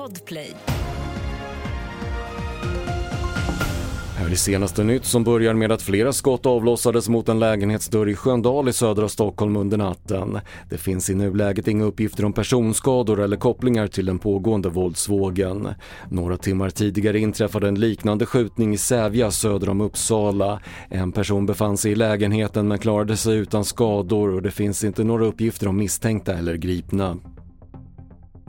Podplay. Här är senaste nytt som börjar med att flera skott avlossades mot en lägenhetsdörr i Sköndal i södra Stockholm under natten. Det finns i nuläget inga uppgifter om personskador eller kopplingar till den pågående våldsvågen. Några timmar tidigare inträffade en liknande skjutning i Sävja söder om Uppsala. En person befann sig i lägenheten men klarade sig utan skador och det finns inte några uppgifter om misstänkta eller gripna.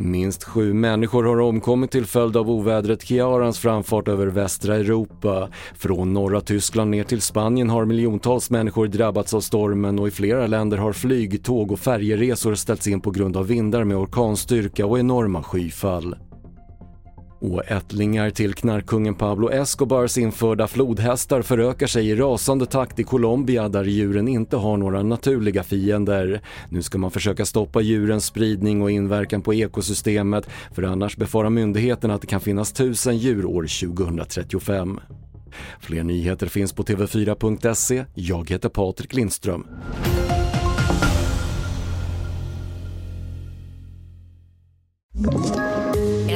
Minst sju människor har omkommit till följd av ovädret Kiarans framfart över västra Europa. Från norra Tyskland ner till Spanien har miljontals människor drabbats av stormen och i flera länder har flyg, tåg och färjeresor ställts in på grund av vindar med orkanstyrka och enorma skyfall. Och ättlingar till knarkkungen Pablo Escobars införda flodhästar förökar sig i rasande takt i Colombia där djuren inte har några naturliga fiender. Nu ska man försöka stoppa djurens spridning och inverkan på ekosystemet för annars befarar myndigheterna att det kan finnas tusen djur år 2035. Fler nyheter finns på tv4.se. Jag heter Patrik Lindström.